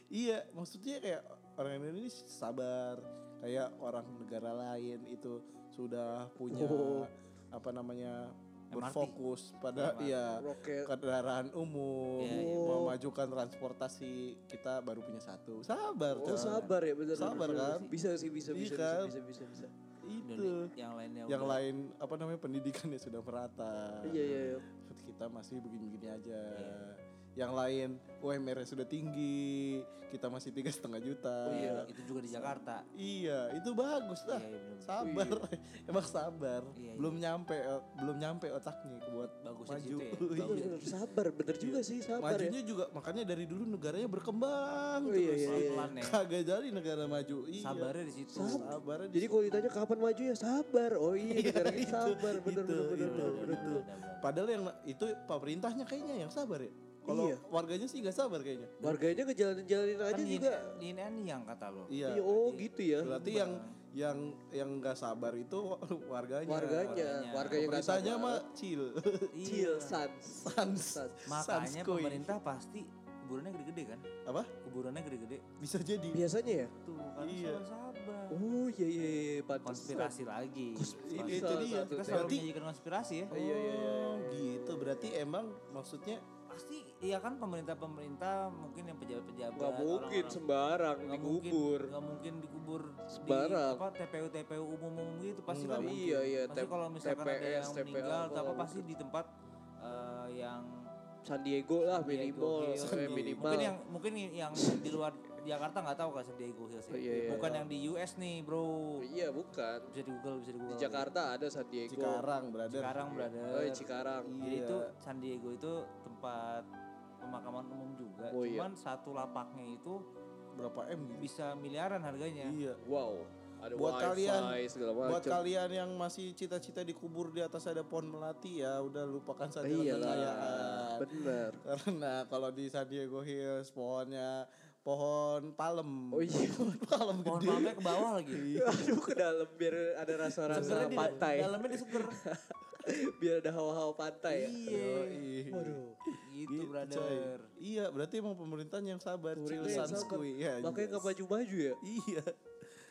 Iya, maksudnya kayak orang Indonesia sabar, kayak orang negara lain itu sudah punya Oh. apa namanya MRT. berfokus pada MRT. ya roket. kendaraan umum, Iya, iya, benar. memajukan transportasi kita baru punya satu. Sabar, Oh coy. sabar ya bener. Sabar bener. kan? Bisa sih bisa Iya bisa kan? bisa bisa bisa. bisa. Itu. Yang lainnya Yang udah- lain apa namanya pendidikannya sudah merata. Iya iya iya. Kita masih begini-begini aja. Iya. Yang lain UMR sudah tinggi, kita masih tiga setengah juta. Oh iya, itu juga di Jakarta. Iya, itu bagus lah. Iya, iya. Sabar, emang sabar. Iya, iya. belum nyampe, eh, belum nyampe otaknya buat Bagusnya maju. ya, Iya. Bener, bener, sabar bener juga sih sabar ya. Majunya juga makanya dari dulu negaranya berkembang Oh, iya, terus. iya, iya. Pelan ya. Kagak jadi negara maju. Iya. Sabarnya di situ. Sabar. Jadi kalau ditanya kapan maju ya sabar. Oh iya negara ini sabar bener itu, bener bener itu, bener bener. itu. Padahal yang itu pemerintahnya kayaknya yang sabar ya. Kalau Iya. warganya sih nggak sabar kayaknya. Warganya ngejalanin-jalanin aja Kan juga. ini yang kata lo. Iya. Iya, oh gitu ya. Berarti yang yang yang nggak sabar itu warganya. Warganya, warganya nggak sabar. mah chill. Chill Iya. sans. Sans. Sans. Makanya Sanskoy. pemerintah pasti kuburannya gede-gede kan? Apa? Kuburannya gede-gede. Bisa jadi. Biasanya ya. Tuh, kan Iya. sabar. Oh iya iya iya pantas. Konspirasi lagi. Ini itu Salah dia. satu Kita selalu Berarti menyajikan konspirasi ya. Iya iya iya. Oh, gitu. Berarti emang maksudnya Pasti iya kan pemerintah-pemerintah mungkin yang pejabat-pejabat. Gak mungkin orang-orang- sembarang nggak mungkin- dikubur. nggak mungkin dikubur Sembarang. di apa TPU TPU umum umum gitu pasti Nggak kan mungkin. Iya, iya, pasti kalau misalkan ada TPS, yang TPA, meninggal apa nggak pasti di tempat eh, yang San Diego lah San Diego minimal, eh, minimal. mungkin yang mungkin yang di luar Jakarta nggak tahu kan San Diego Hills. Oh, iya, iya. bukan yang di US nih bro Iya bukan. bisa di Google bisa di Google Di Jakarta ada San Diego. Cikarang, brother. Cikarang brother Oh iya, Cikarang. jadi Iya. itu San Diego itu tempat pemakaman umum juga. Oh, iya. Cuman satu lapaknya itu Berapa M gitu? bisa miliaran harganya. Iya. Wow. Ada Buat wifi kalian, segala buat macam. kalian yang masih cita-cita dikubur di atas ada pohon melati ya udah lupakan saja Iyalah. kekayaan. Bener. Karena kalau di San Diego Hills pohonnya pohon palem. Oh iya. palem Pohon gede. palmnya ke bawah lagi. Aduh ke dalam biar ada rasa-rasa di pantai. dalamnya diseger. biar ada hawa-hawa pantai ya. Iya. Waduh. Gitu, Gitu, brother. coy. Iya, berarti emang pemerintahnya yang sabar. Pemerintah Chill yang sans sabar. kuy. Ya, Makanya gak maju-maju ya. Iya.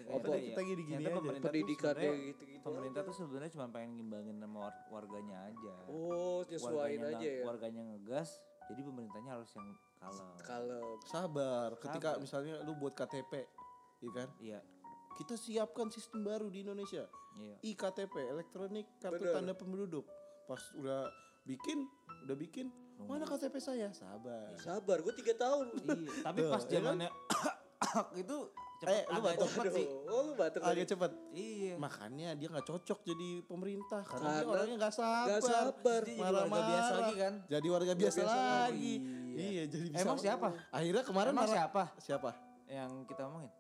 Apa, ya, kita gini-gini aja. pemerintah tuh Pendidikannya sebenarnya- gitu-gitu Pemerintah tuh sebenarnya cuma pengen ngimbangin sama war- warganya aja. Oh, nyesuaiin warganya aja ya. Warganya ngegas, jadi pemerintahnya harus yang kalem. Kalau Sabar. Ketika Sabar. misalnya lu buat KTP, iya kan? Iya, Kita siapkan sistem baru di Indonesia. iya. IKTP, elektronik kartu Bener. tanda penduduk. Pas udah bikin, udah bikin, mana KTP saya? Sabar. sabar, gue tiga tahun. iya. Tapi pas ya kan? zamannya itu cepet Eh, lu agak batuk. cepet sih. Oh, lu batuk lagi. Agak cepet. Iya. Makanya dia nggak cocok jadi pemerintah karena, dia Karena orangnya nggak sabar. nggak sabar. Dia jadi warga biasa lagi kan? Jadi warga biasa, biasa lagi. Iya. Iya, jadi bisa. Emang siapa? Akhirnya kemarin Emang marah- siapa Siapa? yang kita omongin?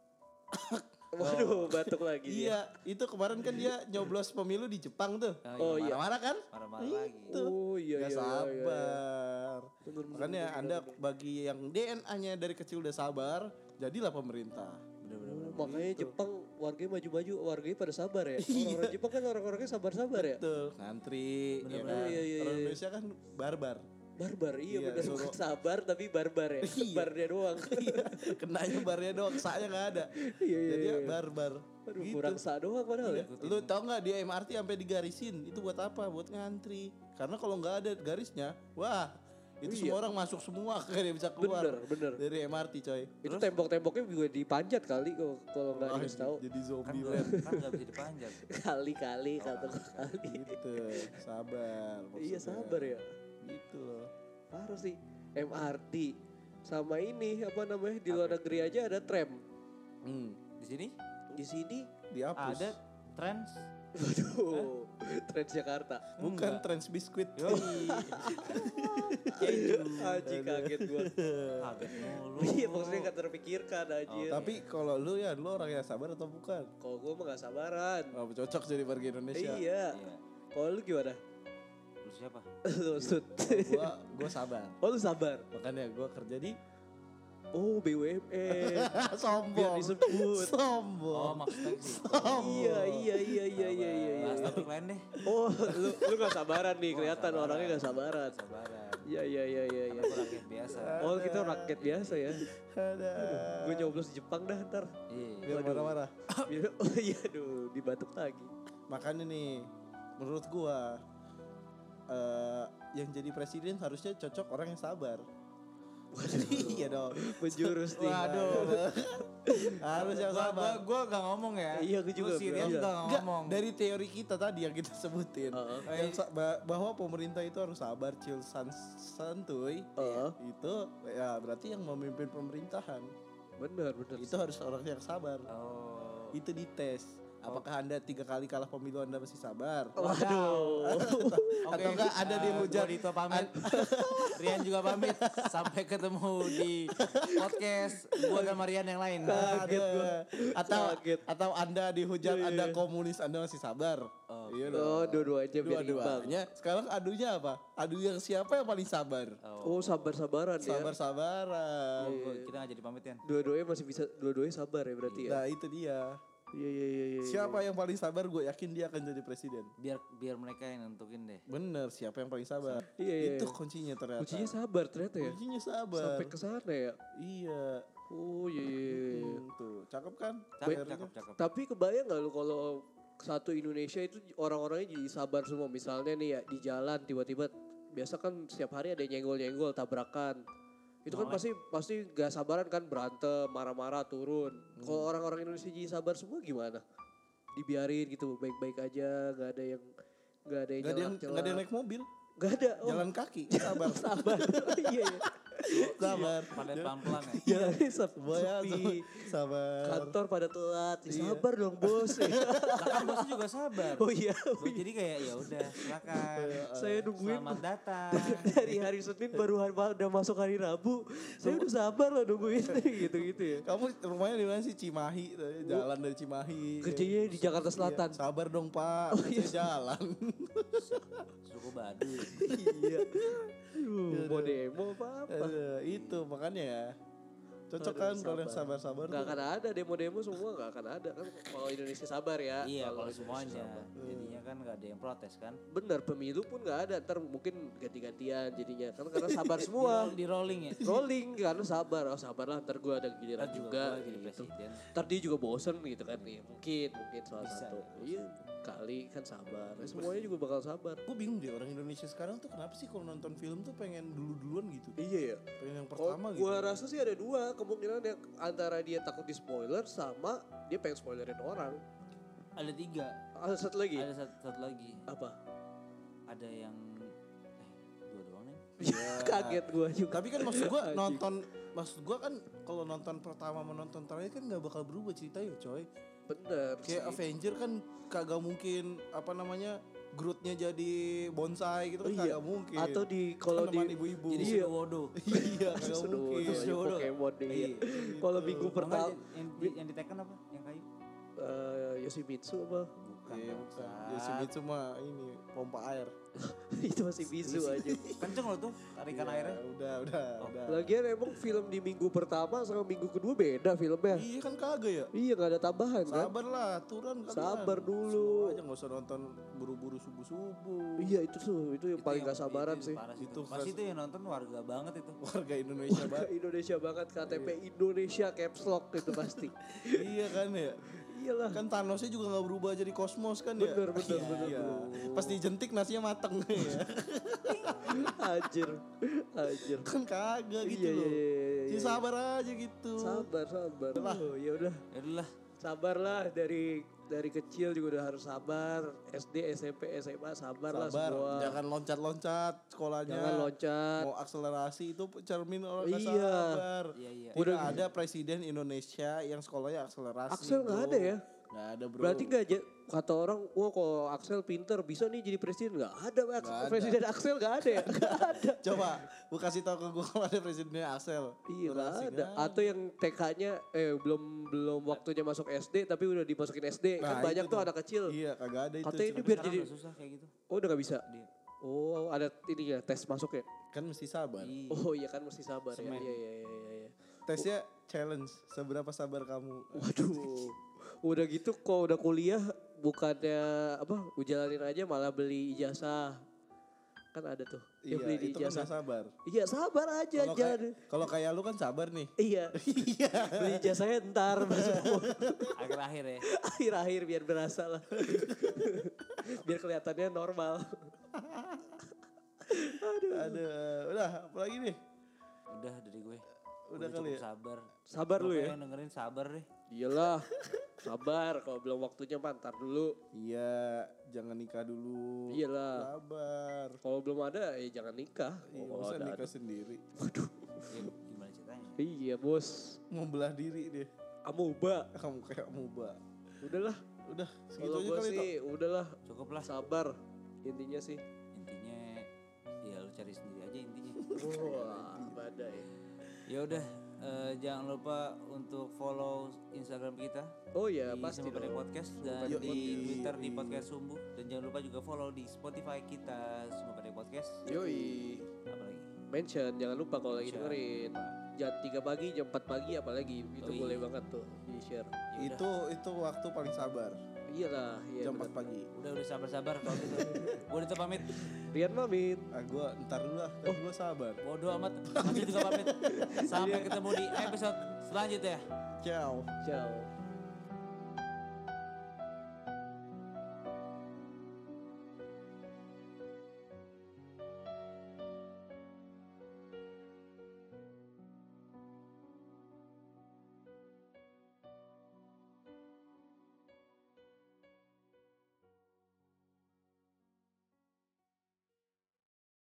Waduh, batuk lagi dia. Iya, itu kemarin kan dia nyoblos pemilu di Jepang tuh. Oh, iya. Marah-marah kan? Marah-marah lagi. Tuh. Oh iya Gak iya. iya, iya. sabar. Bener, bener, Makanya bener, Anda bener. bagi yang DNA-nya dari kecil udah sabar, jadilah pemerintah. Oh, makanya Jepang warganya maju-maju, warganya pada sabar ya. Orang-orang Jepang kan orang-orangnya sabar-sabar ya. Tuh, ngantri, ya bener. kan? Iya, iya, Orang iya. Indonesia kan barbar. Barbar, iya, Iya, bener. suruh- Bukan sabar tapi barbar ya. Iya. Barnya doang. Iya, kenanya barnya doang, saknya nggak ada. Iya, iya, Jadi iya. barbar. Aduh, Gitu. kurang sa doang padahal ya. Lu tau nggak dia MRT sampai digarisin? Itu buat apa? Buat ngantri. Karena kalau nggak ada garisnya, wah itu Iya. semua orang masuk semua kayak dia bisa keluar Bener, bener. dari MRT coy. Itu tembok-temboknya juga dipanjat kali kalau kalau nggak dikasih tahu. jadi Kan zombie gak, land. kan gak bisa dipanjat. Kali-kali kata gua kali. gitu sabar Iya maksudnya. sabar ya. Gitu loh Parah sih. MRT sama ini apa namanya di luar negeri aja ada tram. hmm, Di sini Di sini dihapus ada trans. Waduh, Transjakarta. bukan trans biskuit. Aji kaget gua. Kaget mulu. Iya maksudnya gak terpikirkan anjir. tapi kalau lu ya lu orang yang sabar atau bukan Kalau gua mah gak sabaran. oh, cocok jadi warga Indonesia Iya. Iya. Kalau lu gimana? Lu siapa? Lu sud. gua gua sabar Oh lu sabar. makanya gua kerja di Oh BUMN. Biar sombong disebut. Oh, sombong maksudnya sih. iya iya iya iya iya iya. Bahas iya. topik lain deh. Oh lu lu gak sabaran nih kelihatan orangnya gak sabaran. Sabaran. Iya iya iya iya. iya. Rakyat biasa. Oh kita rakyat biasa ya. ada Gue nyoblos di Jepang dah ntar. Iya. biar marah-marah Biar- Oh iya aduh dibatuk lagi. makanya nih menurut gua eh yang jadi presiden harusnya cocok orang yang sabar iya dong Menjurus nih. Waduh. harus yang sabar gua gak ngomong ya. Iya, gua juga, serius bro. gak ngomong. dari teori kita tadi yang kita sebutin Heeh. yang sa- ba- bahwa pemerintah itu harus sabar, chill, sans- santuy. Heeh. Itu ya berarti yang memimpin pemerintahan Bener bener. itu harus orang yang sabar. Oh. Itu dites. Apakah anda tiga kali kalah pemilu anda masih sabar? Waduh. Atau enggak ada di eh, hujat- gua Dito pamit. Rian juga pamit. Sampai ketemu di podcast gua dan Marian yang lain. Kaget gua. Atau Kaget. atau anda dihujat Iya, anda iya. komunis anda masih sabar. Oh. Iya Oh dong. dua-duanya biar imbang. Dua-duanya. Sekarang adunya apa? Adu yang siapa yang paling sabar? Oh sabar-sabaran ya. Sabar-sabaran. Oh, kita gak jadi pamit ya. Dua-duanya masih bisa, dua-duanya sabar ya berarti ya. Nah itu dia. Iya iya iya. iya. Siapa yang paling sabar gue yakin dia akan jadi presiden. Biar biar mereka yang nentuin deh. Bener siapa yang paling sabar. Iya, iya, Itu iya. kuncinya ternyata. Kuncinya sabar ternyata ya. Kuncinya sabar. Sampai ke sana ya. Iya. Oh iya iya. iya. Hmm, tuh cakep kan? Cakep, cakep, cakep. Tapi kebayang gak lu kalau satu Indonesia itu orang-orangnya jadi sabar semua. Misalnya nih ya di jalan tiba-tiba biasa kan setiap hari ada yang nyenggol-nyenggol tabrakan. Itu kan pasti pasti gak sabaran kan berantem, marah-marah turun. Kalau orang-orang Indonesia jadi sabar semua gimana? Dibiarin gitu baik-baik aja, gak ada yang gak ada yang Gak ada yang nggak ada yang naik mobil. Gak ada. Oh, Jalan kaki, sabar. sabar. iya, iya. Sabar. Pada pelan-pelan ya. Jalannya sep- Boya, sepi. sabar. Kantor pada telat. Ya, Sabar dong bos. Nah, kan bosnya juga sabar. oh iya. Oh, jadi kayak ya udah silakan. Saya nungguin Selamat datang. dari hari Senin baru hari, udah masuk hari Rabu. Saya udah sabar loh nungguin gitu-gitu ya. Kamu rumahnya di mana sih Cimahi, jalan dari Cimahi. Kerjanya di Jakarta Selatan. Iya, Sabar dong Pak, Oh, iya. saya jalan. Baduy. iya. Aduh, mau demo apa-apa. Aduh, itu makanya ya. Cocok kan kalau yang sabar. sabar-sabar Gak akan ada demo-demo semua gak akan ada kan kalau Indonesia sabar ya. Iya kalau semuanya. sabar. Jadinya kan gak ada yang protes kan. Bener pemilu pun gak ada ntar mungkin ganti-gantian jadinya kan karena sabar semua. Di, rolling ya. Rolling karena sabar oh sabar lah ntar gue ada giliran juga, gitu. presiden. Ntar dia juga bosen gitu kan nih mungkin mungkin salah Bisa, satu. ya, Iya kali kan sabar. Ya, semuanya juga bakal sabar. Gue bingung deh orang Indonesia sekarang tuh kenapa sih kalau nonton film tuh pengen dulu-duluan gitu. Iya ya. Pengen yang Oh, pertama gitu. gua rasa sih ada dua kemungkinan yang antara dia takut di spoiler sama dia pengen spoilerin orang. Ada tiga. Ada satu lagi. Ada satu, satu lagi. Apa? Ada yang eh dua doang nih. Kaget gua juga. Tapi kan maksud gua Anjing. nonton maksud gua kan kalau nonton pertama menonton terakhir kan nggak bakal berubah ceritanya coy. Bener Kayak sih. Avenger kan kagak mungkin apa namanya Grootnya jadi bonsai gitu kan Iya. kagak mungkin. Atau di kalau di ibu-ibu. Jadi Iya. Sudowodo. iya kagak Sudah mungkin. udah Sudowodo. Pokemon deh. Iya. Kalau minggu nggak, pertama yang, di- yang ditekan apa? Yang kayu? eh Yoshimitsu apa? Bukan. Iya, dong, bukan. Yoshimitsu mah ini pompa air. itu masih bisu aja. Kenceng loh tuh tarikan Iya, airnya. Udah, udah, udah. Lagian emang film di minggu pertama sama minggu kedua beda filmnya. Iya kan kagak ya? Iya nggak ada tambahan kan? Sabar lah, turun kalian. Sabar dulu. Slow aja nggak usah nonton buru-buru subuh-subuh. Iya itu tuh itu yang paling yang- gak sabaran itu sih. Itu itu. Pas itu yang nonton warga banget itu. Warga Indonesia banget. Indonesia banget KTP Indonesia caps lock itu pasti. iya kan ya? Iyalah. Kan Thanosnya juga nggak berubah jadi kosmos kan ya? Bener, bener, Iya. bener, Iya. Pas dijentik nasinya mateng ya. Anjir. Anjir. kan kagak gitu Iya, iya, loh. iya, iya, Jadi iya. sabar aja gitu. Sabar, sabar. Oh, ya udah. Ya udahlah. Sabar lah dari dari kecil juga udah harus sabar. SD, SMP, SMA sabar, lah Sabar, semua. jangan loncat-loncat sekolahnya. Jangan loncat. Mau akselerasi itu cermin orang Iya. sabar. Iya iya. Tidak ada presiden Indonesia yang sekolahnya akselerasi. Axel nggak ada ya? Nggak ada bro. Berarti gak aja kata orang, wah kalau Axel pinter bisa nih jadi presiden. Gak ada. Nggak ada. presiden Axel gak ada ya? Gak ada. Coba, lu kasih tau ke gue kalau ada presidennya Axel. Iya gak ada. nggak Atau yang TK-nya eh belum belum waktunya masuk SD tapi udah dimasukin SD. kan Nah, banyak itu tuh tuh. anak kecil. Iya, kagak ada itu. Katanya ini biar jadi udah susah kayak gitu. Oh udah gak bisa. Dia. Oh ada ini ya tes masuk ya. kan mesti sabar. Iya. Oh iya kan mesti sabar ya. Semen. Iya iya iya iya. iya. Tesnya challenge, seberapa sabar kamu? Waduh. Udah gitu kok udah kuliah bukannya apa ujalanin aja malah beli ijazah. Kan ada tuh. Iya, beli di itu kan ijazah. nggak sabar. Iya sabar aja Kalau jangan. kalau kayak lu kan sabar nih. Iya. Iya. beli ijazahnya ntar masuk Akhir-akhir ya. akhir-akhir biar berasa lah. biar kelihatannya normal. Ada, udah, apalagi nih? Udah dari gue. Udah kali cukup ya? sabar. Sabar lu ya. dengerin sabar deh. Iyalah. Sabar kalau belum waktunya mah ntar dulu. Iya, jangan nikah dulu. Iyalah. Sabar. Kalau belum ada ya jangan nikah. Iya, Oh, usah ada- nikah sendiri. Ya, gimana ceritanya? Iya bos. Mau belah diri dia. Amuba. Kamu kayak muba. Udahlah. Udah, segitu Kalau aja kali sih udahlah. Cukup lah. Sabar. Intinya sih. Intinya ya lu cari sendiri aja intinya. Wah badai. ya udah eh, jangan lupa untuk follow Instagram kita Oh ya di pasti. Podcast dan Pendek di Podcast. Twitter di Podcast Sumbu dan jangan lupa juga follow di Spotify kita Sumbu Pendek Podcast. Yoi. Apalagi? Mention jangan lupa kalau lagi dengerin. Jam 3 pagi, jam 4 pagi apalagi itu Oh, boleh iya. banget tuh di share. Ya udah. Itu itu waktu paling sabar. Iyalah, iya Jam bener. 4 pagi. Udah udah sabar-sabar kalau gitu. Gue udah pamit. Rian pamit. Ah gua ntar dulu lah, kan gua sabar. Bodoh amat. Masih juga pamit. Sampai ketemu di episode selanjutnya. Ciao. Ciao.